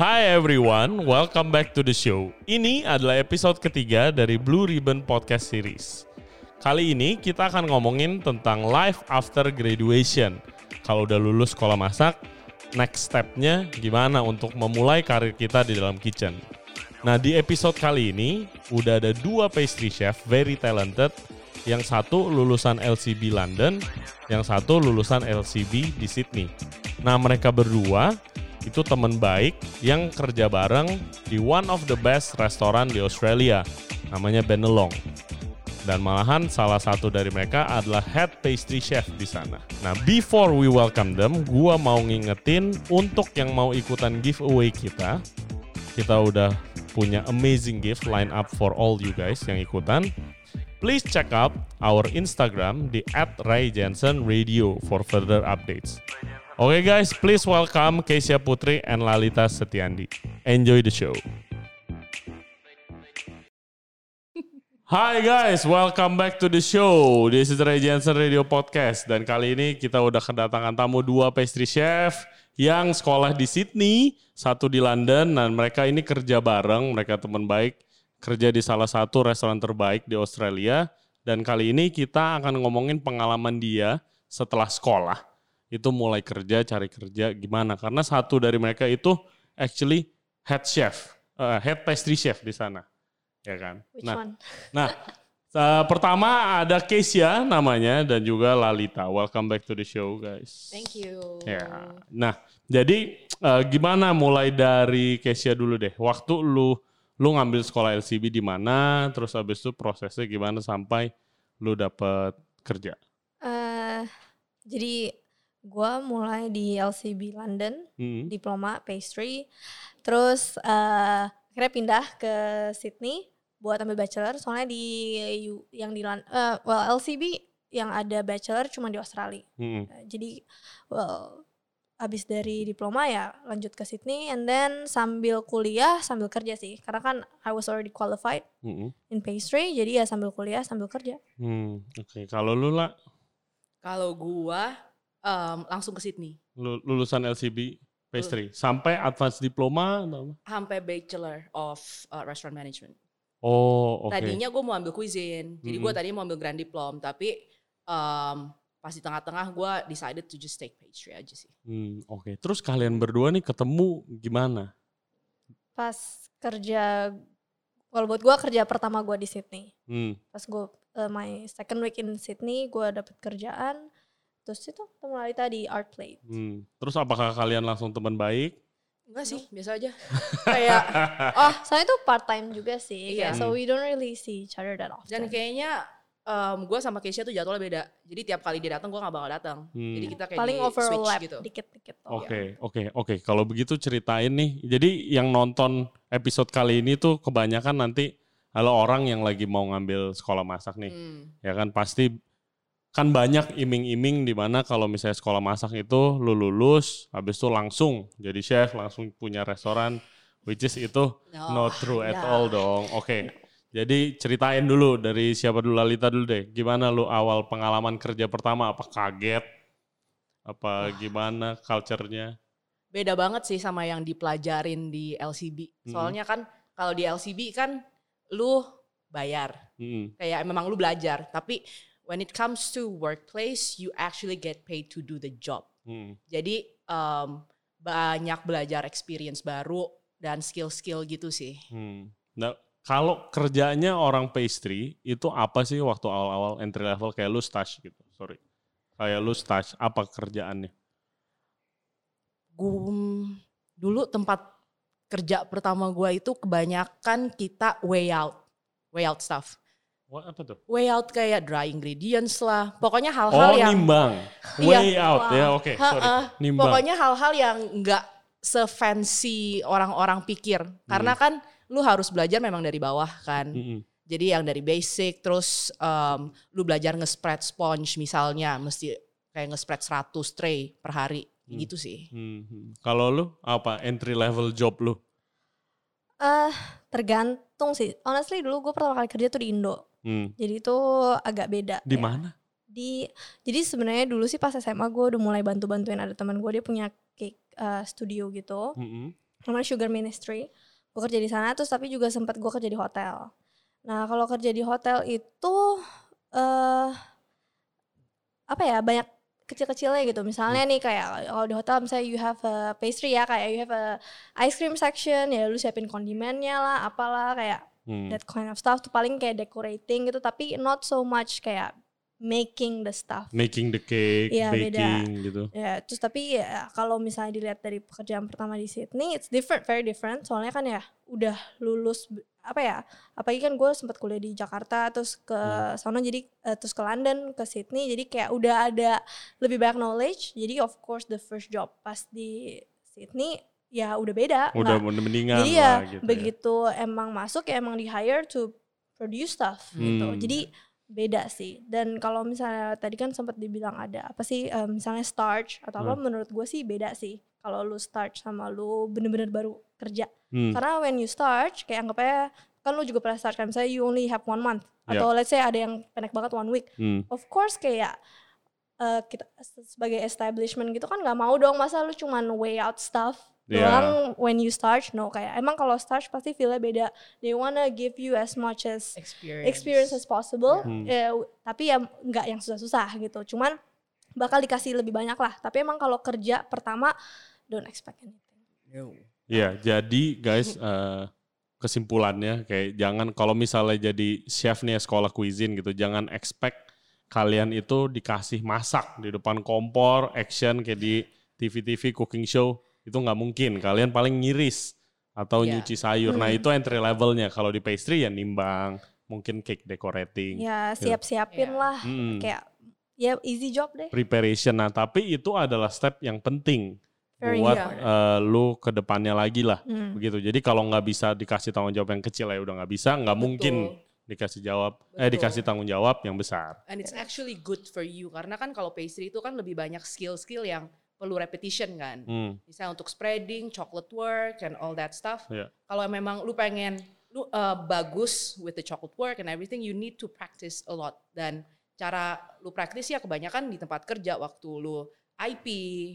Hi everyone, welcome back to the show. Ini adalah episode ketiga dari Blue Ribbon Podcast Series. Kali ini kita akan ngomongin tentang life after graduation. Kalau udah lulus sekolah masak, next stepnya gimana untuk memulai karir kita di dalam kitchen. Nah di episode kali ini udah ada dua pastry chef very talented. Yang satu lulusan LCB London, yang satu lulusan LCB di Sydney. Nah mereka berdua itu teman baik yang kerja bareng di one of the best restoran di Australia, namanya Benelong. Dan malahan salah satu dari mereka adalah head pastry chef di sana. Nah, before we welcome them, gua mau ngingetin untuk yang mau ikutan giveaway kita, kita udah punya amazing gift line up for all you guys yang ikutan. Please check out our Instagram di @rayjensenradio for further updates. Oke okay guys, please welcome Keisha Putri and Lalita Setiandi. Enjoy the show. Hai guys, welcome back to the show. This is Ray Radio Podcast dan kali ini kita udah kedatangan tamu dua pastry chef yang sekolah di Sydney, satu di London dan mereka ini kerja bareng, mereka teman baik, kerja di salah satu restoran terbaik di Australia dan kali ini kita akan ngomongin pengalaman dia setelah sekolah itu mulai kerja, cari kerja gimana. Karena satu dari mereka itu actually head chef, uh, head pastry chef di sana. Ya kan? Which nah, one? nah uh, pertama ada Kesia namanya dan juga Lalita. Welcome back to the show guys. Thank you. Ya. Nah, jadi uh, gimana mulai dari Kesia dulu deh. Waktu lu lu ngambil sekolah LCB di mana, terus habis itu prosesnya gimana sampai lu dapet kerja? Uh, jadi gue mulai di LCB London, Hmm. diploma pastry. Terus uh, akhirnya pindah ke Sydney buat ambil bachelor. Soalnya di U- yang di uh, well LCB yang ada bachelor cuma di Australia. Hmm. Uh, jadi well abis dari diploma ya lanjut ke Sydney and then sambil kuliah sambil kerja sih karena kan I was already qualified Hmm. in pastry jadi ya sambil kuliah sambil kerja Hmm, oke. Kalau lu lah Kalau gua em, langsung ke Sydney, lu- lulusan LCB pastry sampai advance diploma sampai Bachelor of uh, Restaurant Management. Oh, oke. Tadinya gua mau ambil cuisine, jadi gua Mm-mm. tadi mau ambil Grand Diplom, tapi em, pas di tengah-tengah gua decided to just take pastry aja sih. Hmm, oke. Terus kalian berdua nih ketemu gimana? pas kerja kalau buat gue kerja pertama gue di Sydney Hmm. pas gue uh, my second week in Sydney gue dapet kerjaan terus itu ketemu Lalita di Art Plate hmm. Terus apakah kalian langsung teman baik? Enggak sih, biasa aja. Kayak oh, soalnya itu part time juga sih Iya. kayak, so we don't really see each other that often dan kayaknya em, gua sama Keisha tuh jadwalnya beda. Jadi tiap kali dia datang gua gak bakal datang. Hmm. Jadi kita kayak paling di overlap switch gitu. dikit-dikit Oke, oke, oke. Kalau begitu ceritain nih. Jadi yang nonton episode kali ini tuh kebanyakan nanti kalau orang yang lagi mau ngambil sekolah masak nih. Hmm. ya kan pasti kan banyak iming-iming di mana kalau misalnya sekolah masak itu lu lulus habis itu langsung jadi chef langsung punya restoran which is itu not true at ya. all dong oke jadi ceritain dulu dari siapa dulu Lalita dulu deh gimana lu awal pengalaman kerja pertama apa kaget apa gimana culture-nya beda banget sih sama yang dipelajarin di LCB. Hmm. Soalnya kan kalau di LCB kan lu bayar, Hmm, kayak memang lu belajar. Tapi when it comes to workplace, you actually get paid to do the job. hmm, Jadi em, banyak belajar experience baru dan skill-skill gitu sih. hmm. nah kalau kerjanya orang pastry itu apa sih waktu awal-awal entry level kayak lu stage gitu sorry kayak lu stage apa kerjaannya Gum, dulu tempat kerja pertama gua itu kebanyakan kita way out, way out stuff. What apa tuh? Way out kayak dry ingredients lah. Pokoknya Oh, hal-hal yang nimbang. Iya. Way out ya, Wow. oke, sorry. Ha-ha. Nimbang. Pokoknya hal-hal yang nggak sefancy orang-orang pikir. Karena Hmm. kan lu harus belajar memang dari bawah kan. Mm-mm. Jadi yang dari basic terus em, lu belajar nge-spread sponge misalnya mesti kayak nge-spread 100 tray per hari Hmm. gitu sih. Hmm, hmm. Kalau lu apa entry level job lu? Eh, tergantung sih honestly dulu gue pertama kali kerja tuh di Indo Hmm. jadi itu agak beda Di ya. mana? di jadi sebenarnya dulu sih pas SMA gue udah mulai bantu bantuin ada teman gue dia punya cake uh, studio gitu Mm-mm. namanya Sugar Ministry. Gue kerja di sana terus tapi juga sempat gue kerja di hotel. Nah kalau kerja di hotel itu eh apa ya banyak kecil-kecilnya gitu. Misalnya nih kayak kalau di hotel misalnya you have a pastry ya kayak you have a ice cream section ya lu siapin kondimennya lah apalah kayak Hmm. that kind of stuff tuh paling kayak decorating gitu tapi not so much kayak making the stuff. Making the cake, beda. baking gitu. Ya, terus tapi ya kalau misalnya dilihat dari pekerjaan pertama di Sydney, it's different, very different. Soalnya kan ya udah lulus apa ya? Apalagi kan gue sempat kuliah di Jakarta, terus ke Hmm. sana jadi eh, terus ke London, ke Sydney, jadi kayak udah ada lebih banyak knowledge. Jadi of course the first job pas di Sydney ya udah beda. Udah nggak- mendingan jadi lah ya gitu. ya. begitu emang masuk ya emang di hire to produce stuff gitu. Hmm. Jadi beda sih. Dan kalau misalnya tadi kan sempat dibilang ada apa sih eh, misalnya starch atau apa Hmm. menurut gue sih beda sih. Kalau lu starch sama lu bener-bener baru kerja. Hmm. Karena when you starch kayak anggap aja kan lu juga pernah start kan misalnya you only have one month Ya. atau let's say ada yang pendek banget one week. Hmm. Of course kayak eh, kita sebagai establishment gitu kan nggak mau dong masa lu cuman weigh out stuff Yeah. doang when you starch no kayak emang kalau starch pasti feelnya beda they wanna give you as much as Experience. experience as possible Hmm. Ya, w- tapi ya nggak yang susah-susah gitu cuman bakal dikasih lebih banyak lah tapi emang kalau kerja pertama don't expect anything No. Iya, jadi guys eh, kesimpulannya kayak jangan kalau misalnya jadi chef nih ya, sekolah cuisine gitu, jangan expect kalian itu dikasih masak di depan kompor, action kayak di TV-TV cooking show itu nggak mungkin. Kalian paling ngiris atau Iya. nyuci sayur. Nah Hmm. itu entry levelnya. Kalau di pastry ya nimbang, mungkin cake decorating, ya siap-siapin Iya. lah Mm, kayak ya easy job deh preparation. Nah tapi itu adalah step yang penting Very buat eh, lu ke depannya lagi lah. Hmm. begitu. Jadi kalau nggak bisa dikasih tanggung jawab yang kecil ya udah nggak bisa, nggak mungkin dikasih jawab, eh Betul. dikasih tanggung jawab yang besar. And it's actually good for you karena kan kalau pastry itu kan lebih banyak skill-skill yang perlu repetition kan. Hmm, Misalnya untuk spreading, chocolate work and all that stuff. Iya. Kalau memang lu pengen lu uh, bagus with the chocolate work and everything, you need to practice a lot. Dan cara lu practice ya kebanyakan di tempat kerja waktu lu IP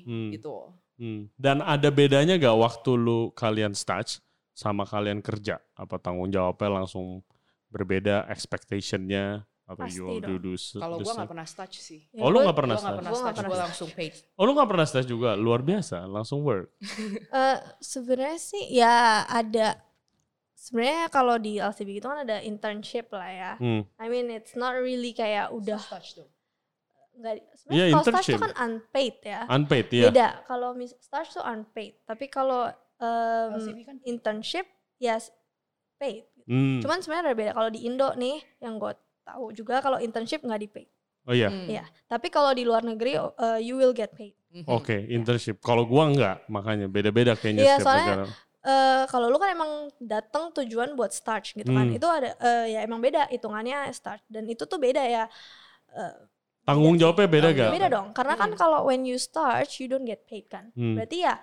Hmm. gitu. hmm. Dan ada bedanya gak waktu lu kalian starch sama kalian kerja? Apa tanggung jawabnya langsung berbeda, expectationnya atau Pasti you will do this- Kalau nggak thing? pernah touch sih. Ya, Oh lu nggak pernah Gua nggak starch? pernah nggak touch, touch. langsung paid. Oh lu nggak pernah starch juga? Luar biasa, langsung work. Eh, sebenarnya sih ya ada sebenarnya kalau di LCB itu kan ada internship lah ya. Hmm. I mean it's not really kayak udah touch dong. nggak Iya, sebenarnya kalau starch internship. itu kan unpaid ya. Unpaid ya. Beda kalau mis- starch tuh unpaid, tapi kalau LCB kan internship ya s- paid. Hmm. Cuman sebenarnya beda kalau di Indo nih yang gue tahu juga kalau internship nggak di paid. Oh iya. Hmm. Iya. Tapi kalau di luar negeri uh, you will get paid. Mhm. Oke, internship. Kalau gua nggak, makanya beda-beda kayaknya Iya, setiap soalnya negara. Eh kalau lu kan emang datang tujuan buat starch gitu kan. Hmm. Itu ada eh, ya emang beda hitungannya starch dan itu tuh beda ya. Eh, Tanggung jawabnya beda gak? beda dong. Karena kan Hmm. kalau when you starch you don't get paid kan. Hmm. Berarti ya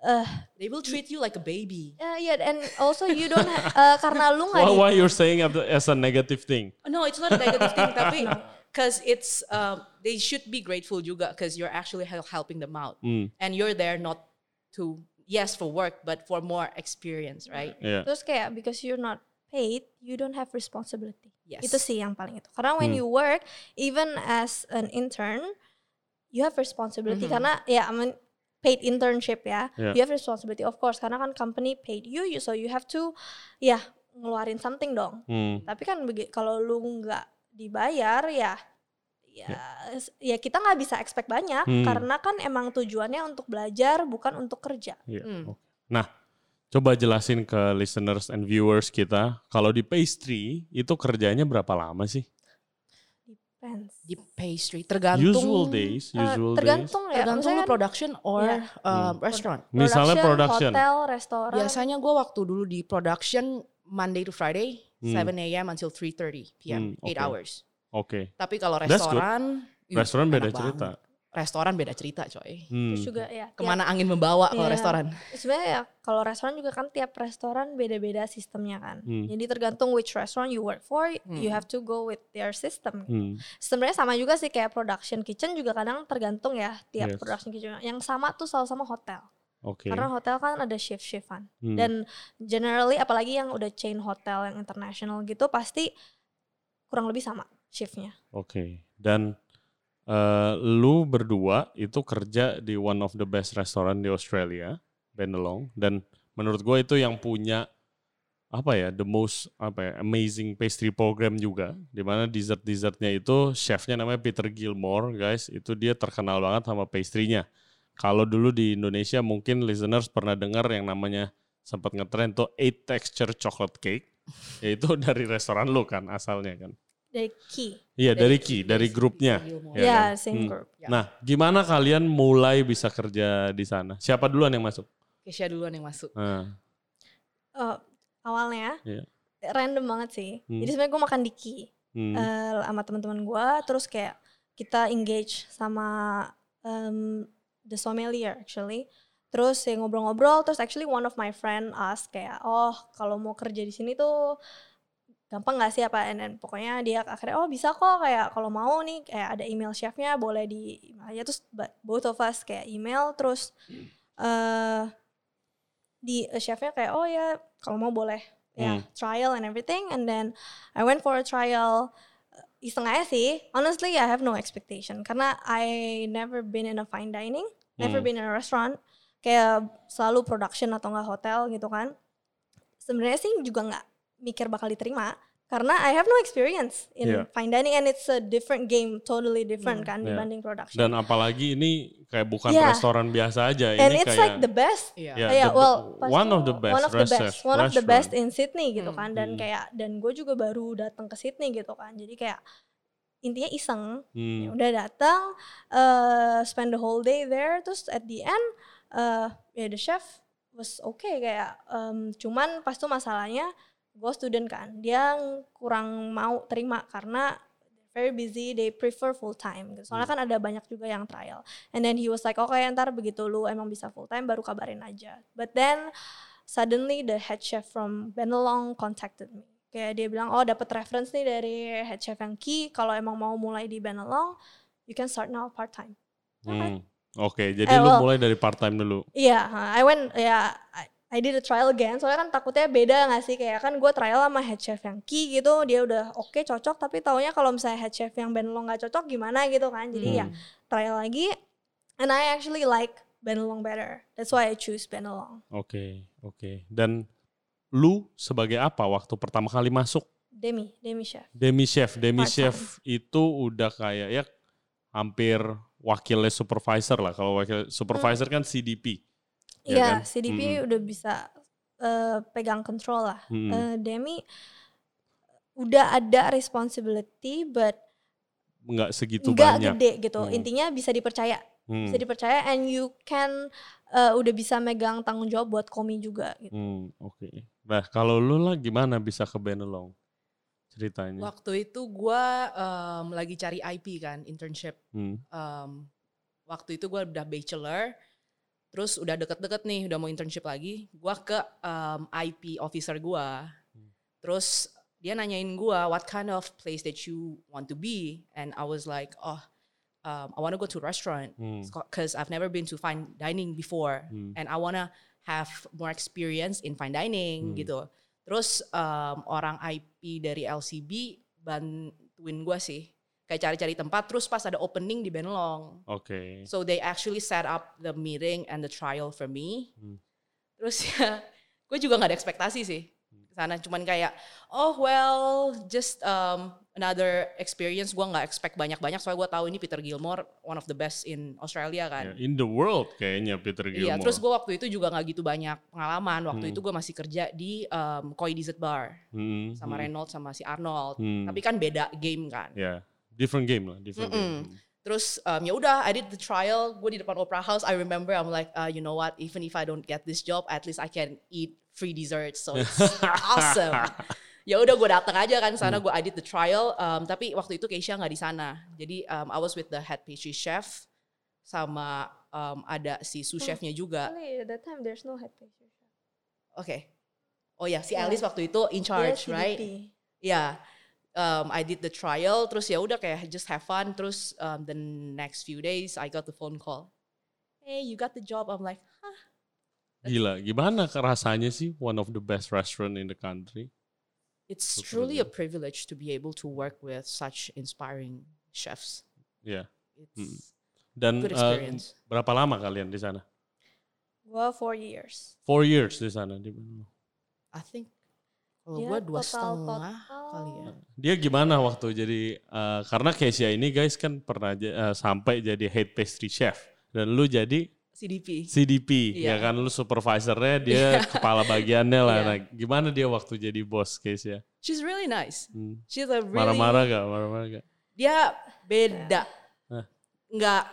eh They will treat you like a baby. ya yeah, and also you don't ha- eh, karena lu nggak Why, di why you're saying as a negative thing? No, it's not a negative thing, tapi because it's um, they should be grateful juga because you're actually helping them out, Hmm, and you're there not to yes for work but for more experience, right? iya. terus kayak because you're not paid you don't have responsibility. Yes. Itu sih yang paling itu. Karena when Hmm. you work even as an intern you have responsibility Mhm. karena ya I mean, paid internship ya. Yeah. You have responsibility of course karena kan company paid you, you so you have to ya ngeluarin something dong. Hmm, Tapi kan kalau lu nggak dibayar ya ya ya kita nggak bisa expect banyak Hmm. karena kan emang tujuannya untuk belajar bukan untuk kerja. iya. Hmm. Nah, coba jelasin ke listeners and viewers kita, kalau di pastry itu kerjanya berapa lama sih? Depends. Di pastry tergantung Usual days, Eh, usual days. tergantung ya. tergantung lu kan production or Iya. um, Hmm. restaurant. Misalnya production. hotel, restoran. Biasanya gue waktu dulu di production Monday to Friday, Hmm. 7 a.m. until 3:30 p.m. Hmm, 8 oke. hours. Oke. Tapi kalau restoran, Restoran beda enak cerita. Restoran beda cerita, coy. Hmm. Terus juga ya. Ke mana angin membawa kalau Iya. restoran? ya, sebenarnya ya kalau restoran juga kan tiap restoran beda-beda sistemnya kan. Hmm. Jadi tergantung which restaurant you work for, you Hmm. have to go with their system. Hmm. Sebenarnya sama juga sih kayak production kitchen juga kadang tergantung ya tiap Yes. production kitchen. Yang sama tuh selalu sama hotel. Oke. Karena hotel kan ada shift-shiftan. Hmm. Dan generally apalagi yang udah chain hotel yang international gitu pasti kurang lebih sama shiftnya. Oke. Dan eh, lu berdua itu kerja di one of the best restaurant di Australia, Benelong, dan menurut gue itu yang punya apa ya the most apa ya amazing pastry program juga. Di mana dessert dessertnya itu chefnya namanya Peter Gilmore guys. Itu dia terkenal banget sama pastrynya. Kalau dulu di Indonesia mungkin listeners pernah dengar yang namanya sempat ngetren tuh eight texture chocolate cake. Yaitu dari restoran lu kan asalnya kan Dari key. iya dari, Dari Ki Ki, dari grupnya. Iya Ya, kan? same Hmm. group. Ya. Nah, gimana kalian mulai bisa kerja di sana? Siapa duluan yang masuk? Keisha duluan yang masuk. Nah, Eh, awalnya Iya. random banget sih. Hmm. Jadi sebenarnya gue makan di key hmm, eh, sama teman-teman gue terus kayak kita engage sama um, the sommelier actually terus ya ngobrol-ngobrol terus actually one of my friend ask kayak oh kalau mau kerja di sini tuh gampang gak sih apa? Then pokoknya dia akhirnya oh bisa kok. Kayak kalau mau nih kayak ada email chefnya boleh di email aja. Terus but both of us kayak email terus eh di eh, chefnya kayak oh ya kalau mau boleh ya Hmm. trial and everything. And then I went for a trial Eh, iseng aja sih. Honestly I have no expectation. Karena I never been in a fine dining never Hmm. been in a restaurant. Kayak selalu production atau enggak hotel gitu kan. Sebenarnya sih juga nggak mikir bakal diterima karena I have no experience in Iya. fine dining and it's a different game totally different Hmm, kan iya. dibanding production dan apalagi ini kayak bukan Yeah. restoran biasa aja. and ini it's kayak like the best. Ya, Iya, the well, one of the best one of the restaurant- best, one of the best in Sydney gitu Hmm. kan, dan Hmm. kayak dan gue juga baru datang ke Sydney gitu kan, jadi kayak intinya iseng, Hmm, ya udah datang, eh spend the whole day there, terus at the end, eh ya the chef was okay kayak, em, cuman pas tuh masalahnya gue student kan, dia kurang mau terima karena very busy, they prefer full time. Gitu. Soalnya Hmm. kan ada banyak juga yang trial. And then he was like, oke ntar begitu lu emang bisa full time baru kabarin aja. But then suddenly the head chef from Benelong contacted me. Kayak dia bilang, oh dapat reference nih dari head chef yang key. Kalau emang mau mulai di Benelong, you can start now part time. hmm. Oke, jadi Eh, lu well- mulai dari part time dulu. Iya, huh, I went ya I, I did a trial again. Soalnya kan takutnya beda gak sih kayak kan gue trial sama head chef yang key gitu, dia udah oke cocok. Tapi taunya kalau misalnya head chef yang Benelong gak cocok gimana gitu kan. Jadi ya Hmm. trial lagi. And I actually like Benelong better. That's why I choose Benelong. Oke, oke. Dan lu sebagai apa waktu pertama kali masuk Demi, Demi chef. demi chef? Demi Part-time. chef itu udah kayak ya hampir wakilnya supervisor lah. Kalau wakil supervisor kan CDP. Ya Iya, kan? CDP Mm-mm. udah bisa eh, pegang control lah. Hmm. Eh, Demi udah ada responsibility but Nggak segitu nggak banyak. gede gitu. Hmm. Intinya bisa dipercaya, Hmm. bisa dipercaya and you can eh, udah bisa megang tanggung jawab buat komi juga gitu. Hmm, oke. Nah, kalau lu lah gimana bisa ke Benelong? Ceritanya. Waktu itu gua em, lagi cari IP kan, internship. Hmm. Em, waktu itu gua udah bachelor, terus udah deket-deket nih, udah mau internship lagi. Gua ke em, IP officer gua. Hmm. Terus dia nanyain gua, what kind of place that you want to be? And I was like, oh, um, I want to go to restaurant Hmm. because I've never been to fine dining before. Hmm. and I wanna have more experience in fine dining Hmm. gitu. Terus um, orang IP dari LCB bantuin gue sih kayak cari-cari tempat. Terus pas ada opening di Benelong, Oke. so they actually set up the meeting and the trial for me. Hmm. Terus ya gue juga nggak ada ekspektasi sih ke sana. Cuman kayak oh well just um, another experience. Gue nggak expect banyak-banyak soalnya gue tahu ini Peter Gilmore one of the best in Australia kan. Ya, in the world kayaknya Peter Gilmore. Iya, terus gue waktu itu juga nggak gitu banyak pengalaman. Waktu Hmm. itu gue masih kerja di um, Koi Dessert Bar Hmm, sama hmm, Reynolds sama si Arnold. hmm. Tapi kan beda game kan. Ya, different game lah, different Mm-mm. game. Terus um, ya udah, I did the trial. Gue di depan Opera House. I remember I'm like, uh, you know what? Even if I don't get this job, at least I can eat free desserts. So it's awesome. Ya udah gue datang aja kan sana. Hmm. Gue I did the trial. Um, tapi waktu itu Keisha nggak di sana. Jadi um, I was with the head pastry chef sama um, ada si sous Oh. chefnya juga. Actually, at that time there's no head pastry chef. Oke. Oh ya, si Yeah. Alice waktu itu in charge, Dia right? CDP. Ya. Um, I did the trial, terus ya udah kayak just have fun. Terus um, the next few days I got the phone call. Hey, you got the job. I'm like, huh? Gila, gimana rasanya sih one of the best restaurant in the country? It's truly a privilege to be able to work with such inspiring chefs. Ya. It's Hmm. Dan good experience. berapa lama kalian di sana? Gue four years. Four years di sana. Di- I think kalau Dia gue dua total- setengah total- kali ya. Dia gimana waktu jadi eh, karena Kesia ini guys kan pernah eh, sampai jadi head pastry chef dan lu jadi CDP. CDP ya Iya. kan lu supervisornya dia kepala bagiannya lah. Iya. Nah, gimana dia waktu jadi bos Kesia? She's really nice. Hmm. She's a really Marah-marah gak? Marah-marah gak? dia beda. Hah. Nggak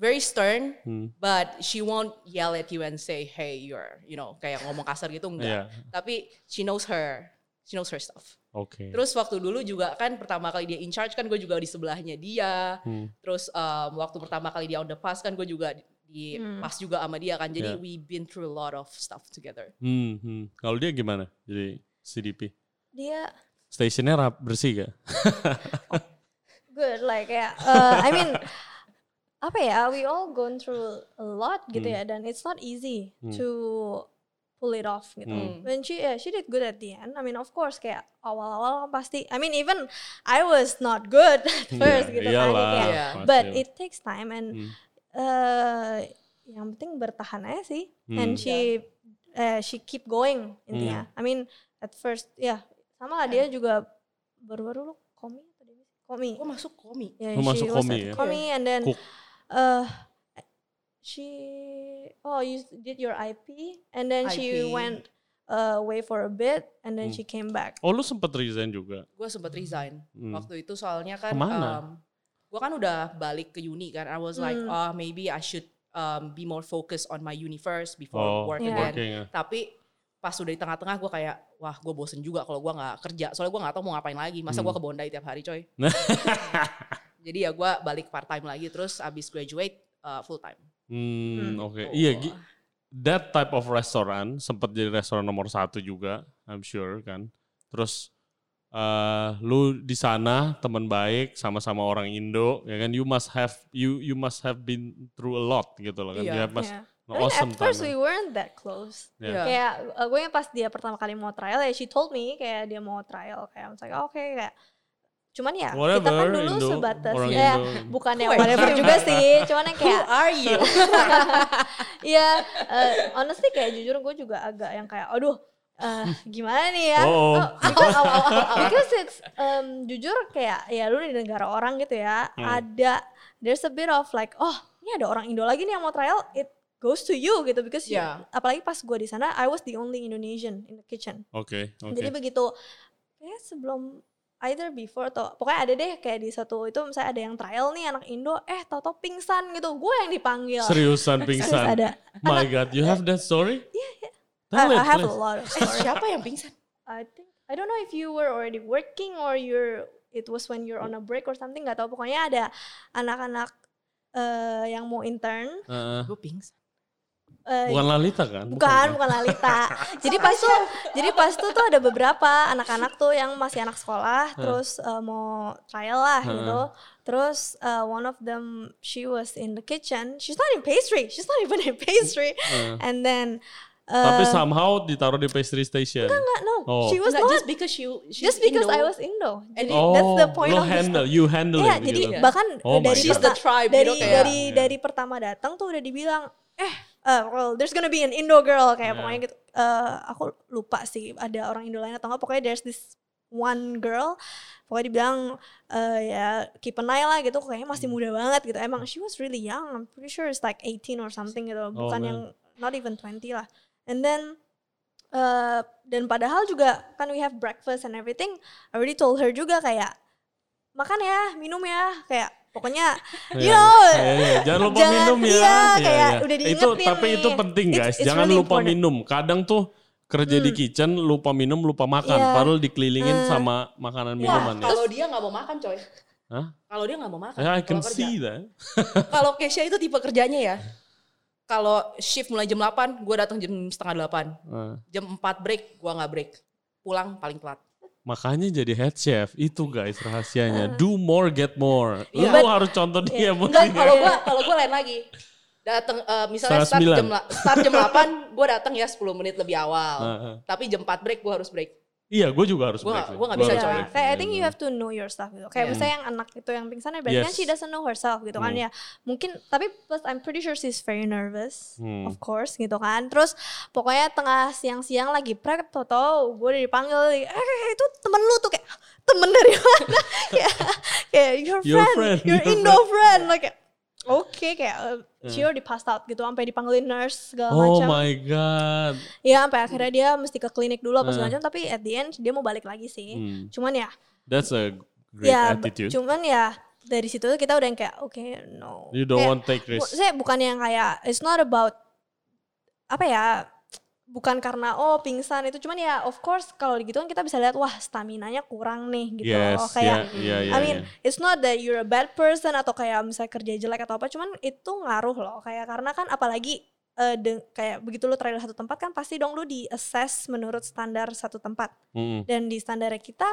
very stern, Hmm. but she won't yell at you and say, "Hey, you're," you know, kayak ngomong kasar gitu enggak. Tapi she knows her, she knows her stuff. Oke. Terus waktu dulu juga kan pertama kali dia in charge kan gue juga di sebelahnya dia. Hmm. Terus um, waktu pertama kali dia on the pass kan gue juga di, Hmm. pas juga sama dia kan. Jadi Yeah. we been through a lot of stuff together. Hmm, hmm. Kalau dia gimana? Jadi CDP. Dia Stationnya rap bersih gak? good like ya. uh, I mean apa ya? We all gone through a lot gitu Hmm. ya dan it's not easy Hmm. to pull it off gitu. Hmm. When she yeah, she did good at the end. I mean of course kayak awal-awal kan pasti. I mean even I was not good at first Iya, gitu kan. iyalah, kayak, Iya. pasti But it takes time and Hmm. uh, yang penting bertahan aja sih. Hmm. And she uh, she keep going intinya. I mean at first ya sama lah dia juga baru-baru lu komi atau dia komi. Gue masuk komi. Yeah, Lu masuk she was komi at ya? Komi and then Cook. Uh she oh you did your IP and then she IP. went uh, away for a bit and then Hmm. she came back. Oh lu sempet resign juga? Gue sempet resign. Hmm. Waktu itu soalnya kan Ke mana? gue kan udah balik ke uni kan. I was like, Hmm. oh maybe I should um, be more focused on my uni first before Oh, work Yeah. again. working ya. Tapi pas udah di tengah-tengah gue kayak, wah gue bosen juga kalau gue nggak kerja. Soalnya gue nggak tahu mau ngapain lagi. Masa gue Hmm. ke Bondi tiap hari coy. Jadi ya gue balik part time lagi. Terus abis graduate uh, full time. Hmm, Hmm. oke. Oh. Iya, that type of restoran sempat jadi restoran nomor satu juga, I'm sure kan. Terus eh lu di sana teman baik sama-sama orang Indo, ya kan? You must have you you must have been through a lot gitu loh kan. You have must Yeah. I mean, awesome at first time. we weren't that close. Yeah. Iya. Kayak uh, gue yang pas dia pertama kali mau trial ya she told me kayak dia mau trial kayak I was like oh, oke kayak cuman ya kita kan Whatever, dulu Indo, sebatas orang ya Indo. bukan yang whatever juga sih cuman yang Who kayak are you? Iya, eh, honestly kayak jujur gue juga agak yang kayak, aduh, eh, gimana nih ya? Oh. because, because it's um, jujur kayak ya lu di negara orang gitu ya, Hmm. ada there's a bit of like, oh ini ada orang Indo lagi nih yang mau trial, it goes to you gitu because you- Yeah. apalagi pas gue di sana, I was the only Indonesian in the kitchen. Oke, oke. Jadi begitu, kayak sebelum either before atau pokoknya ada deh kayak di satu itu misalnya ada yang trial nih anak Indo, eh tau-tau pingsan gitu, gue yang dipanggil. Seriusan pingsan. ada My God, you have that story? Iya, iya. Tell it, I, I have a lot of Eh, stories. siapa yang pingsan? I think I don't know if you were already working or you're it was when you're on a break or something nggak tahu pokoknya ada anak-anak eh, yang mau intern Heeh. Gue pingsan. Eh, bukan Lalita kan? bukan ya? bukan Lalita jadi pas tuh jadi pas tuh tuh ada beberapa anak-anak tuh yang masih anak sekolah terus eh, mau trial lah Hah. gitu terus eh, one of them she was in the kitchen she's not in pastry she's not even in pastry Heeh. and then Tapi eh, somehow ditaruh di pastry station. enggak no Oh. she was Enggak, not just because you just because I was Indo. Jadi oh, that's the point lo of handle, you handle Iya, it jadi gitu. bahkan Oh dari. She's the tribe, dari you know, dari Iya. dari pertama datang tuh udah dibilang, eh, uh, well, there's gonna be an Indo girl kayak Iya. pokoknya gitu. Eh, aku lupa sih ada orang Indo lain atau enggak. Pokoknya there's this one girl, pokoknya dibilang eh, ya keep an eye lah gitu. Kayaknya masih Hmm. muda banget gitu. Emang she was really young. I'm pretty sure it's like 18 or something gitu. Oh, Bukan man. yang not even 20 lah. And then eh, dan padahal juga kan we have breakfast and everything. I already told her juga kayak makan ya, minum ya, kayak pokoknya you Iya, iya, iya. Jangan lupa jangan- minum ya. iya, kayak udah Itu diingetin tapi nih. itu penting It's- guys. it's Jangan really lupa important. minum. Kadang tuh kerja di Hmm. kitchen lupa minum, lupa makan. Iya. Padahal dikelilingin Eh. sama makanan Wah, minuman ya. kalau dia nggak mau makan coy. Hah? Kalau dia nggak mau makan. Yeah, I can kalau kerja. see that. Kalau Kesha itu tipe kerjanya ya. Kalau shift mulai jam 8, gue datang jam setengah 8. Eh, Jam 4 break, gue nggak break. Pulang paling telat. Makanya jadi head chef itu guys rahasianya. Do more, get more. Lu Iya. harus contoh dia Enggak, mesti. kalau gue kalau gue lain lagi. Datang eh, misalnya start sembilan. jam start jam 8, gue datang ya 10 menit lebih awal. Tapi jam 4 break gue harus break. Iya, gue juga harus Gua break. nggak Gua bisa coy. kayak I think you iya. have to know your stuff gitu. Kayak Yeah. misalnya yang anak itu yang pingsan ya berarti kan Yes. she doesn't know herself gitu kan Hmm. ya. Mungkin tapi plus I'm pretty sure she's very nervous. Hmm. Of course gitu kan. Terus pokoknya tengah siang-siang lagi prep tau gue udah dipanggil eh itu temen lu tuh kayak temen dari mana? kayak kayak your Your friend, friend, your your Indo friend. Like Oke kayak uh, she Hmm. already passed out gitu sampai dipanggilin nurse segala Oh macam. my god. Ya sampai akhirnya dia mesti ke klinik dulu apa segala Hmm. macam tapi at the end dia mau balik lagi sih. Hmm. Cuman ya That's a great ya attitude. cuman ya dari situ kita udah yang kayak oke no You don't Kayak, want take bu- risk. saya bukan yang kayak it's not about apa ya bukan karena oh pingsan itu cuman ya of course kalau gitu kan kita bisa lihat wah stamina nya kurang nih gitu Yes, loh kayak yeah, yeah, yeah, I mean yeah. it's not that you're a bad person atau kayak misalnya kerja jelek atau apa cuman itu ngaruh loh kayak karena kan apalagi eh, de- kayak begitu lu trial satu tempat kan pasti dong lu di assess menurut standar satu tempat Mm-mm. dan di standar kita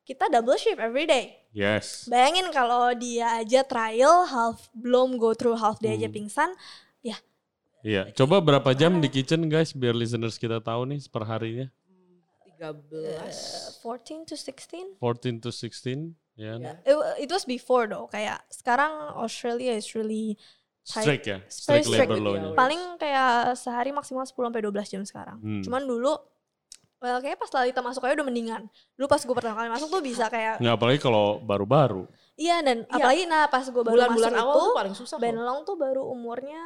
kita double shift every day Yes. Bayangin kalau dia aja trial half belum go through half day aja Hmm. pingsan, ya Iya. Coba berapa jam di kitchen guys biar listeners kita tahu nih per harinya. 13. 14 to 16. 14 to 16 ya. Ya. It, it was before though, kayak sekarang Australia is really tight. Strict ya. Strict strict. labor law-nya. Paling kayak sehari maksimal 10 sampai 12 jam sekarang. Hmm. Cuman dulu well kayaknya pas Lalita masuk aja udah mendingan. Dulu pas gue pertama kali masuk tuh bisa kayak Nggak apalagi kalau baru-baru. iya dan Iya. apalagi nah pas gue baru Bulan-bulan masuk awal itu tuh paling susah Ben loh. Long tuh baru umurnya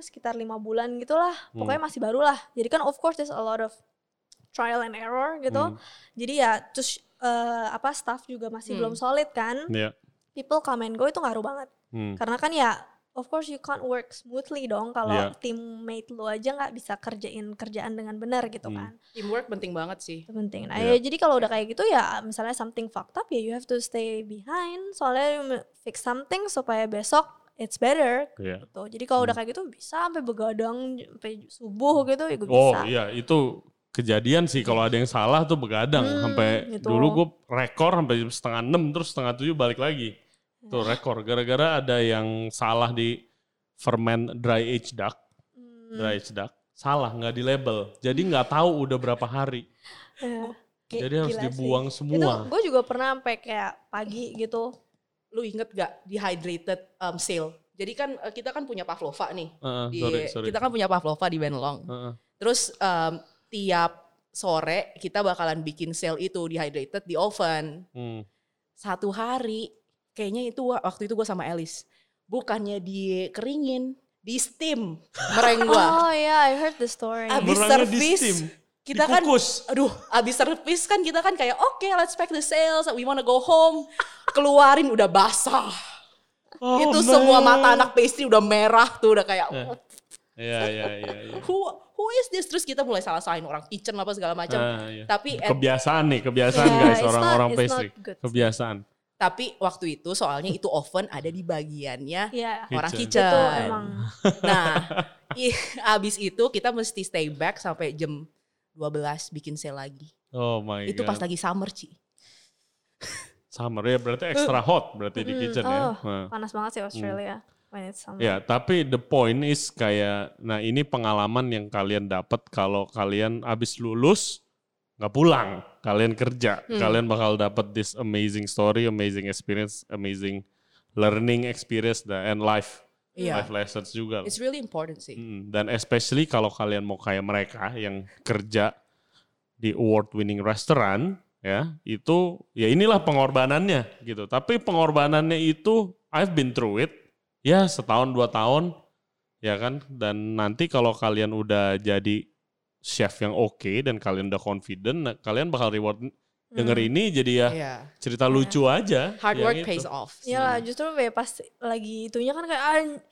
sekitar lima bulan gitulah. Hmm. Pokoknya masih baru lah. Jadi kan of course there's a lot of trial and error gitu. Hmm. Jadi ya terus eh, apa staff juga masih Hmm. belum solid kan. Iya. People come and go itu ngaruh banget. Hmm. Karena kan ya of course you can't work smoothly dong kalau Iya. teammate lu aja nggak bisa kerjain kerjaan dengan benar gitu Hmm. kan. Teamwork penting banget sih. Penting. Nah, Iya. ya, jadi kalau udah kayak gitu ya misalnya something fucked up ya you have to stay behind soalnya fix something supaya besok it's better Iya. gitu. Jadi kalau udah kayak gitu bisa sampai begadang sampai subuh gitu ya gue Oh bisa. iya itu kejadian sih kalau ada yang salah tuh begadang Hmm, sampai gitu. dulu gue rekor sampai setengah enam terus setengah tujuh balik lagi tuh rekor gara-gara ada yang salah di ferment dry age duck Hmm, dry age duck salah nggak di label jadi nggak tahu udah berapa hari. Gi- jadi harus sih. dibuang Itu semua gue juga pernah sampai kayak pagi gitu. Lu inget gak dehydrated um, sale? Jadi kan eh, kita kan punya pavlova nih. Heeh, Di, sorry sorry Kita kan punya pavlova di Benelong. Heeh. Terus um, tiap sore kita bakalan bikin sale itu dehydrated di oven. Hmm. Satu hari kayaknya itu wa- waktu itu gue sama Alice. Bukannya dikeringin, di steam mereng gua. Oh ya, I heard the story. Abis Merangnya di servis, kita kan aduh abis servis kan kita kan kayak oke let's pack the sales we wanna go home keluarin udah basah Oh, itu no. semua mata anak pastry udah merah tuh udah kayak Eh. Iya iya iya. iya. who who is this terus kita mulai salah salahin orang kitchen apa segala macam Ah, iya. tapi at- kebiasaan nih kebiasaan Yeah, guys orang-orang pastry kebiasaan tapi waktu itu soalnya itu oven ada di bagiannya Iya. orang Kitchen. kitchen Itu emang nah i- abis itu kita mesti stay back sampai jam 12 bikin sale lagi oh my itu god pas lagi summer Ci summer ya berarti extra hot berarti di kitchen oh. ya Nah. panas banget sih Australia when it's summer. Ya, tapi the point is kayak, nah ini pengalaman yang kalian dapat kalau kalian abis lulus nggak pulang, kalian kerja, Hmm. kalian bakal dapat this amazing story, amazing experience, amazing learning experience and life, Iya. life lessons juga. it's really important sih Mm, Dan especially kalau kalian mau kayak mereka yang kerja di award winning restaurant, ya itu ya inilah pengorbanannya gitu. Tapi pengorbanannya itu I've been through it, ya setahun dua tahun, ya kan. Dan nanti kalau kalian udah jadi chef yang oke dan kalian udah confident, nah, kalian bakal reward denger Hmm. ini jadi ya Iya. cerita lucu aja. hard yang work itu. pays off sih. Iyalah justru ya pas lagi itunya kan kayak,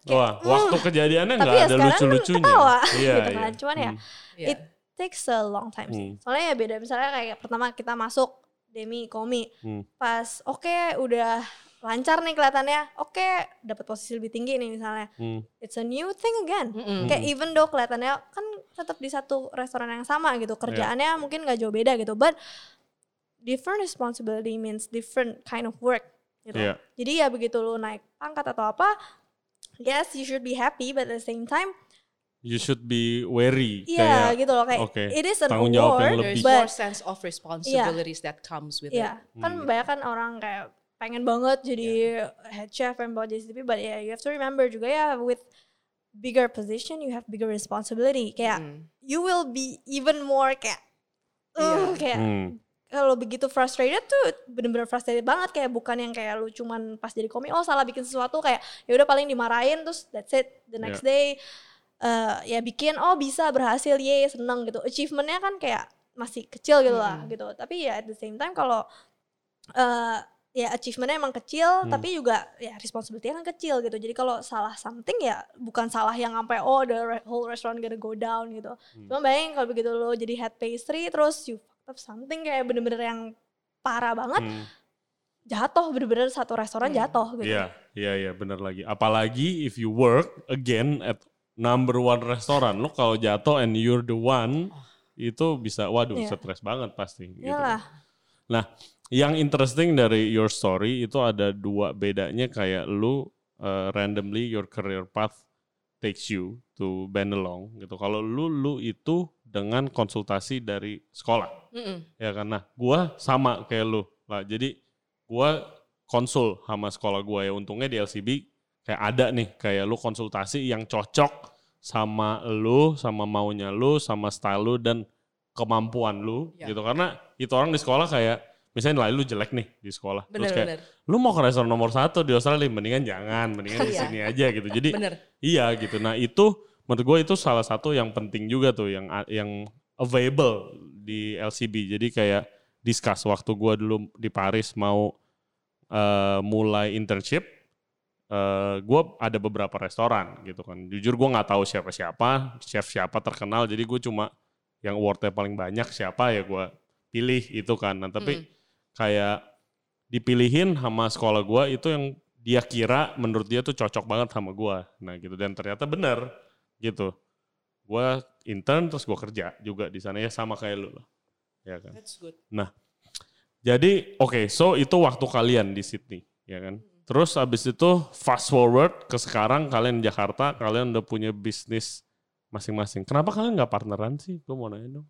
kayak Wah, "Mm, waktu kejadiannya Tapi nggak ya ada sekarang kan lucu-lucunya. ketawa, Iya, gitu iya. kan. Cuman ya, Hmm. Iya. it takes a long time sih. Hmm. Soalnya ya beda misalnya kayak pertama kita masuk Demi, Komi, Hmm. pas oke udah lancar nih kelihatannya, oke dapat posisi lebih tinggi nih misalnya. Hmm. It's a new thing again. Mm-mm. Kayak even though kelihatannya kan tetap di satu restoran yang sama gitu, Iya. kerjaannya mungkin gak jauh beda gitu, but different responsibility means different kind of work gitu. Iya. Jadi ya begitu lu naik pangkat atau apa, yes you should be happy but at the same time You should be wary. iya kayak, gitu loh kayak oke, it is an tanggung jawab award lebih. There's but more sense of responsibilities that comes with Iya, it. kan Hmm. banyak kan orang kayak pengen banget jadi head chef and bawa JCTV, but yeah, you have to remember juga ya with bigger position you have bigger responsibility. Kayak Mm. you will be even more kayak, uh, Iya. kayak Hmm. Kalau begitu frustrated tuh bener-bener frustrated banget kayak bukan yang kayak lu cuman pas jadi komik oh salah bikin sesuatu kayak ya udah paling dimarahin terus that's it the next day eh, ya bikin oh bisa berhasil ye seneng gitu achievementnya kan kayak masih kecil gitu lah Hmm. gitu tapi ya at the same time kalau eh ya achievementnya emang kecil Hmm. tapi juga ya responsibility kan kecil gitu jadi kalau salah something ya bukan salah yang sampai oh the whole restaurant gonna go down gitu Hmm. cuma bayangin kalau begitu lo jadi head pastry terus you up something kayak bener-bener yang parah banget Hmm. jatuh bener-bener satu restoran Hmm. jatuh gitu Iya, iya, iya, bener lagi. Apalagi if you work again at number one restoran, lo kalau jatuh and you're the one, itu bisa, waduh, Iya. stres banget pasti. Gitu. Iyalah. Nah, yang interesting dari your story itu ada dua bedanya kayak lu uh, randomly your career path takes you to Benelong gitu. Kalau lu lu itu dengan konsultasi dari sekolah Mm-mm. ya kan. Nah, gua sama kayak lu. Lah, jadi gua konsul sama sekolah gua ya. Untungnya di LCB kayak ada nih kayak lu konsultasi yang cocok sama lu, sama maunya lu, sama style lu dan kemampuan lu Ya. gitu. Karena itu orang di sekolah kayak misalnya nilai lu jelek nih di sekolah. Terus kayak Bener-bener. lu mau ke restoran nomor satu di Australia mendingan jangan, mendingan di Iya. sini aja gitu. Jadi Bener. Iya gitu. Nah itu menurut gue itu salah satu yang penting juga tuh yang yang available di LCB. Jadi kayak discuss waktu gue dulu di Paris mau eh, mulai internship, eh gue ada beberapa restoran gitu kan. Jujur gue nggak tahu siapa-siapa, chef siapa terkenal. Jadi gue cuma yang awardnya paling banyak siapa ya gue pilih itu kan. Nah tapi Mm. kayak dipilihin sama sekolah gue itu yang dia kira menurut dia tuh cocok banget sama gue. Nah gitu dan ternyata bener gitu. Gue intern terus gue kerja juga di sana ya sama kayak lu lah. Ya kan. That's good. Jadi oke, so itu waktu kalian di Sydney, ya kan? Terus abis itu fast forward ke sekarang kalian di Jakarta, kalian udah punya bisnis masing-masing. Kenapa kalian nggak partneran sih? Gue mau nanya dong.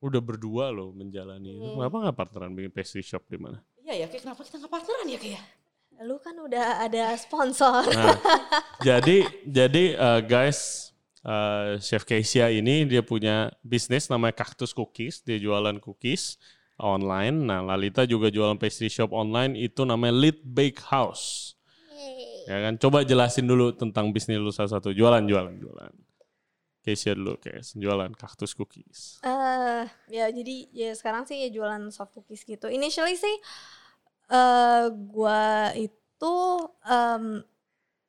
Udah berdua loh menjalani itu. Hmm. Kenapa nggak partneran bikin pastry shop di mana? Iya ya, kayak kenapa kita nggak partneran ya kayak? Lu kan udah ada sponsor Nah, jadi jadi uh, guys, uh, Chef Keisha ini dia punya bisnis namanya Cactus Cookies. Dia jualan cookies online. Nah, Lalita juga jualan pastry shop online itu namanya Lit Bake House. Ya kan? Coba jelasin dulu tentang bisnis lu salah satu. Jualan, jualan, jualan. Keisha dulu, guys. Jualan Cactus Cookies. Eh, ya jadi ya sekarang sih ya jualan soft cookies gitu. Initially sih eh gua itu em,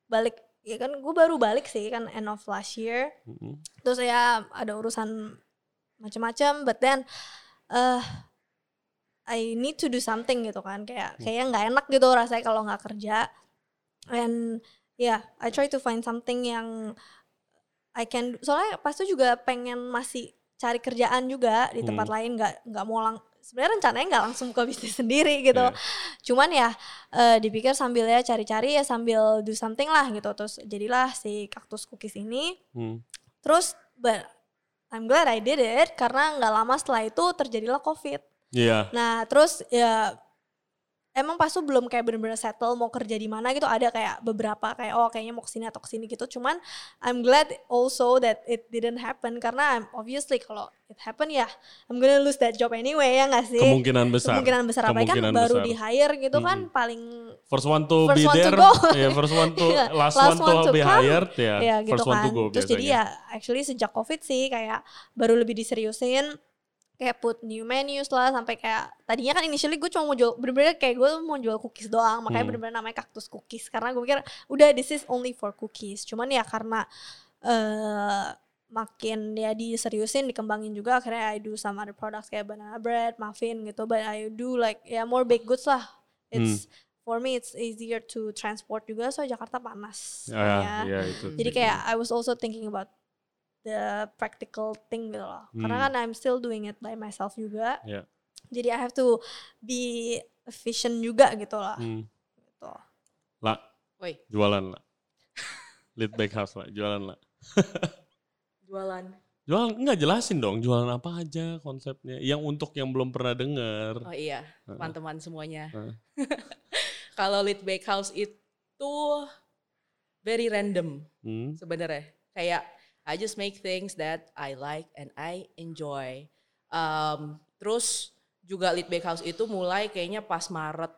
balik ya kan gue baru balik sih kan end of last year. Mm-mm. Terus ya ada urusan macam-macam, but then eh I need to do something gitu kan kayak kayaknya nggak enak gitu rasanya kalau nggak kerja. And yeah, I try to find something yang I can soalnya pas itu juga pengen masih cari kerjaan juga di tempat Hmm. lain nggak nggak mau lang sebenarnya rencananya nggak langsung buka bisnis sendiri gitu Iya. cuman ya eh, dipikir sambil ya cari-cari ya sambil do something lah gitu terus jadilah si kaktus cookies ini Hmm. terus but I'm glad I did it karena nggak lama setelah itu terjadilah covid Iya. Nah terus ya emang pas tuh belum kayak bener-bener settle mau kerja di mana gitu ada kayak beberapa kayak oh kayaknya mau ke sini atau ke sini gitu cuman I'm glad also that it didn't happen karena I'm obviously kalau it happen ya I'm gonna lose that job anyway ya nggak sih Kemungkinan besar. kemungkinan besar apalagi kan Kemungkinan baru besar. di hire gitu kan Mm-mm. paling First one to First be one to there. go. ya, first one to last, last one to, one to be come. hired ya. ya gitu first one kan to go terus jadi ya actually sejak covid sih kayak baru lebih diseriusin kayak put new menus lah sampai kayak tadinya kan initially gue cuma mau jual bener-bener kayak gue mau jual cookies doang makanya Hmm. bener-bener namanya kaktus cookies karena gue pikir udah this is only for cookies cuman ya karena eh makin ya diseriusin dikembangin juga akhirnya I do some other products kayak banana bread muffin gitu but I do like ya more baked goods lah it's for me it's easier to transport juga so Jakarta panas Ya, makanya. ya, itu. Jadi kayak I was also thinking about the practical thing gitu loh. Karena Hmm. kan I'm still doing it by myself juga. Ya. Jadi I have to be efficient juga gitu lah. Hmm. Gitu. Lah, Woi, jualan lah. Lead Bakehouse lah, jualan lah. Jualan. Jualan enggak jelasin dong jualan apa aja konsepnya. Yang untuk yang belum pernah dengar. Oh iya, teman-teman semuanya. Heeh. Kalau Lit Bakehouse itu very random Hmm. sebenarnya. Kayak I just make things that I like and I enjoy. Um, terus juga Lit Bakehouse itu mulai kayaknya pas Maret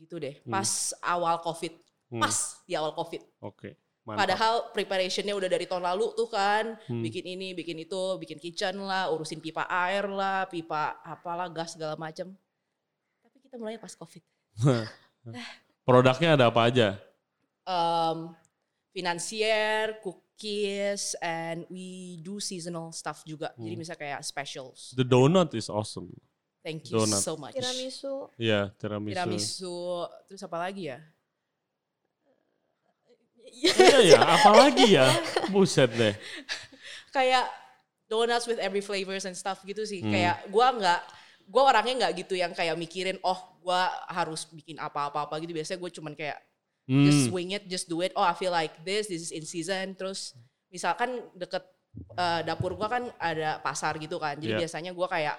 gitu deh, Hmm. pas awal COVID, Hmm. pas di awal COVID. Oke. Mantap. Padahal preparationnya udah dari tahun lalu tuh kan, Hmm. bikin ini, bikin itu, bikin kitchen lah, urusin pipa air lah, pipa apalah, gas segala macam. Tapi kita mulai pas COVID. Produknya ada apa aja? Um, financier, cookies, and we do seasonal stuff juga. Jadi Hmm. misalnya kayak specials. The donut is awesome. Thank you Donut. so much. Tiramisu. Iya, tiramisu. Tiramisu, terus apa lagi ya? Iya ya, apalagi ya? Buset deh. kayak donuts with every flavors and stuff gitu sih. Hmm. Kayak gua nggak, gua orangnya nggak gitu yang kayak mikirin, oh gua harus bikin apa-apa-apa gitu. Biasanya gue cuman kayak just Hmm. swing it, just do it. Oh I feel like this, this is in season. Terus misalkan deket eh, dapur gua kan ada pasar gitu kan. Jadi Yeah. biasanya gua kayak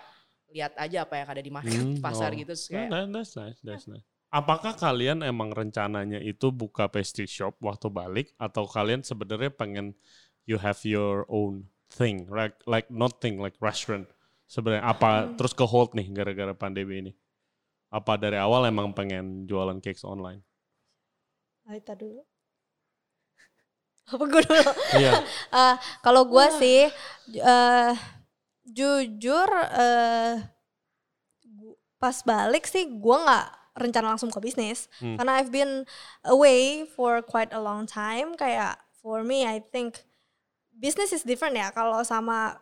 lihat aja apa yang ada di market Hmm, pasar oh. gitu. Terus Nah, kayak, that- that's nice, that's nice. Apakah kalian emang rencananya itu buka pastry shop waktu balik atau kalian sebenarnya pengen you have your own thing, like like not thing like restaurant. Sebenarnya apa Hmm. terus ke hold nih gara-gara pandemi ini? Apa dari awal emang pengen jualan cakes online? Alita dulu. Apa gue dulu? Iya. Eh, kalau gue sih eh, jujur eh, gu- pas balik sih gue nggak rencana langsung ke bisnis Hmm. karena I've been away for quite a long time kayak for me I think business is different ya kalau sama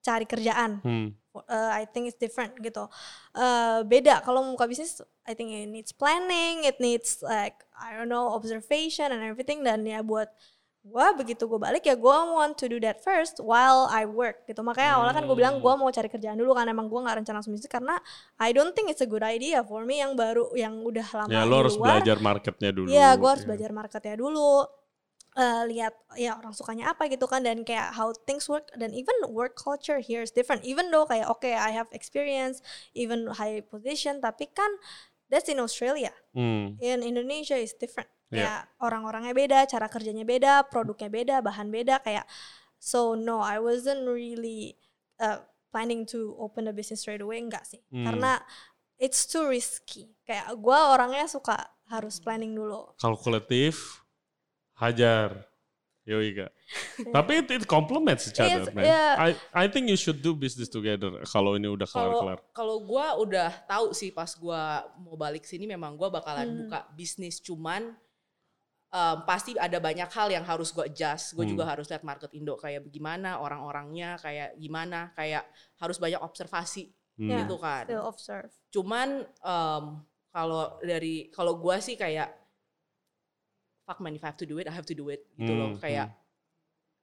cari kerjaan Hmm. uh, I think it's different gitu. Uh, beda kalau mau buka bisnis, I think it needs planning, it needs like I don't know observation and everything dan ya buat gua begitu gue balik ya gua want to do that first while I work gitu. Makanya awalnya kan gue bilang gua mau cari kerjaan dulu kan emang gua nggak rencana langsung bisnis karena I don't think it's a good idea for me yang baru yang udah lama Ya lo harus luar. belajar marketnya dulu. Iya, gue harus ya. belajar marketnya dulu. Eh, lihat ya orang sukanya apa gitu kan dan kayak how things work dan even work culture here is different even though kayak oke I have experience even high position tapi kan that's in Australia Hmm. in Indonesia is different Iya. ya orang-orangnya beda cara kerjanya beda produknya beda bahan beda kayak so no I wasn't really uh, planning to open a business straight away enggak sih Hmm. karena it's too risky kayak gue orangnya suka harus planning dulu Kalkulatif, hajar. Yoi kak. Tapi it, it complements each other, Yes, man. yeah. I I think you should do business together kalau ini udah kelar-kelar. kalau gue udah tahu sih pas gue mau balik sini memang gue bakalan Hmm. buka bisnis cuman em, pasti ada banyak hal yang harus gue adjust. Gue Hmm. juga harus lihat market Indo kayak gimana orang-orangnya kayak gimana kayak harus banyak observasi Hmm. Gitu kan. still observe Cuman em, kalau dari kalau gue sih kayak fuck man if I have to do it I have to do it gitu loh Hmm, kayak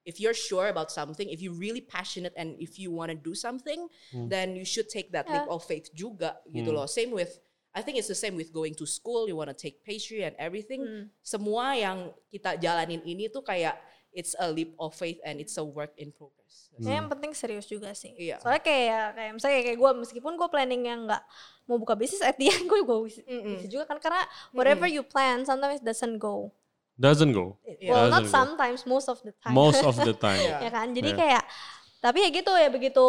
if you're sure about something if you're really passionate and if you want to do something Hmm. then you should take that leap of faith juga gitu Hmm. loh same with I think it's the same with going to school you want to take pastry and everything Hmm. semua yang kita jalanin ini tuh kayak it's a leap of faith and it's a work in progress Hmm. Ya, yang penting serius juga sih. Iya. Soalnya kayak kayak misalnya kayak gue meskipun gue planning yang nggak mau buka bisnis at the end gue juga bisa, juga kan karena whatever you plan sometimes it doesn't go. Doesn't go. Well not Doesn't go. sometimes most of the time. Most of the time. Iya. ya kan. Jadi Iya. kayak tapi ya gitu ya begitu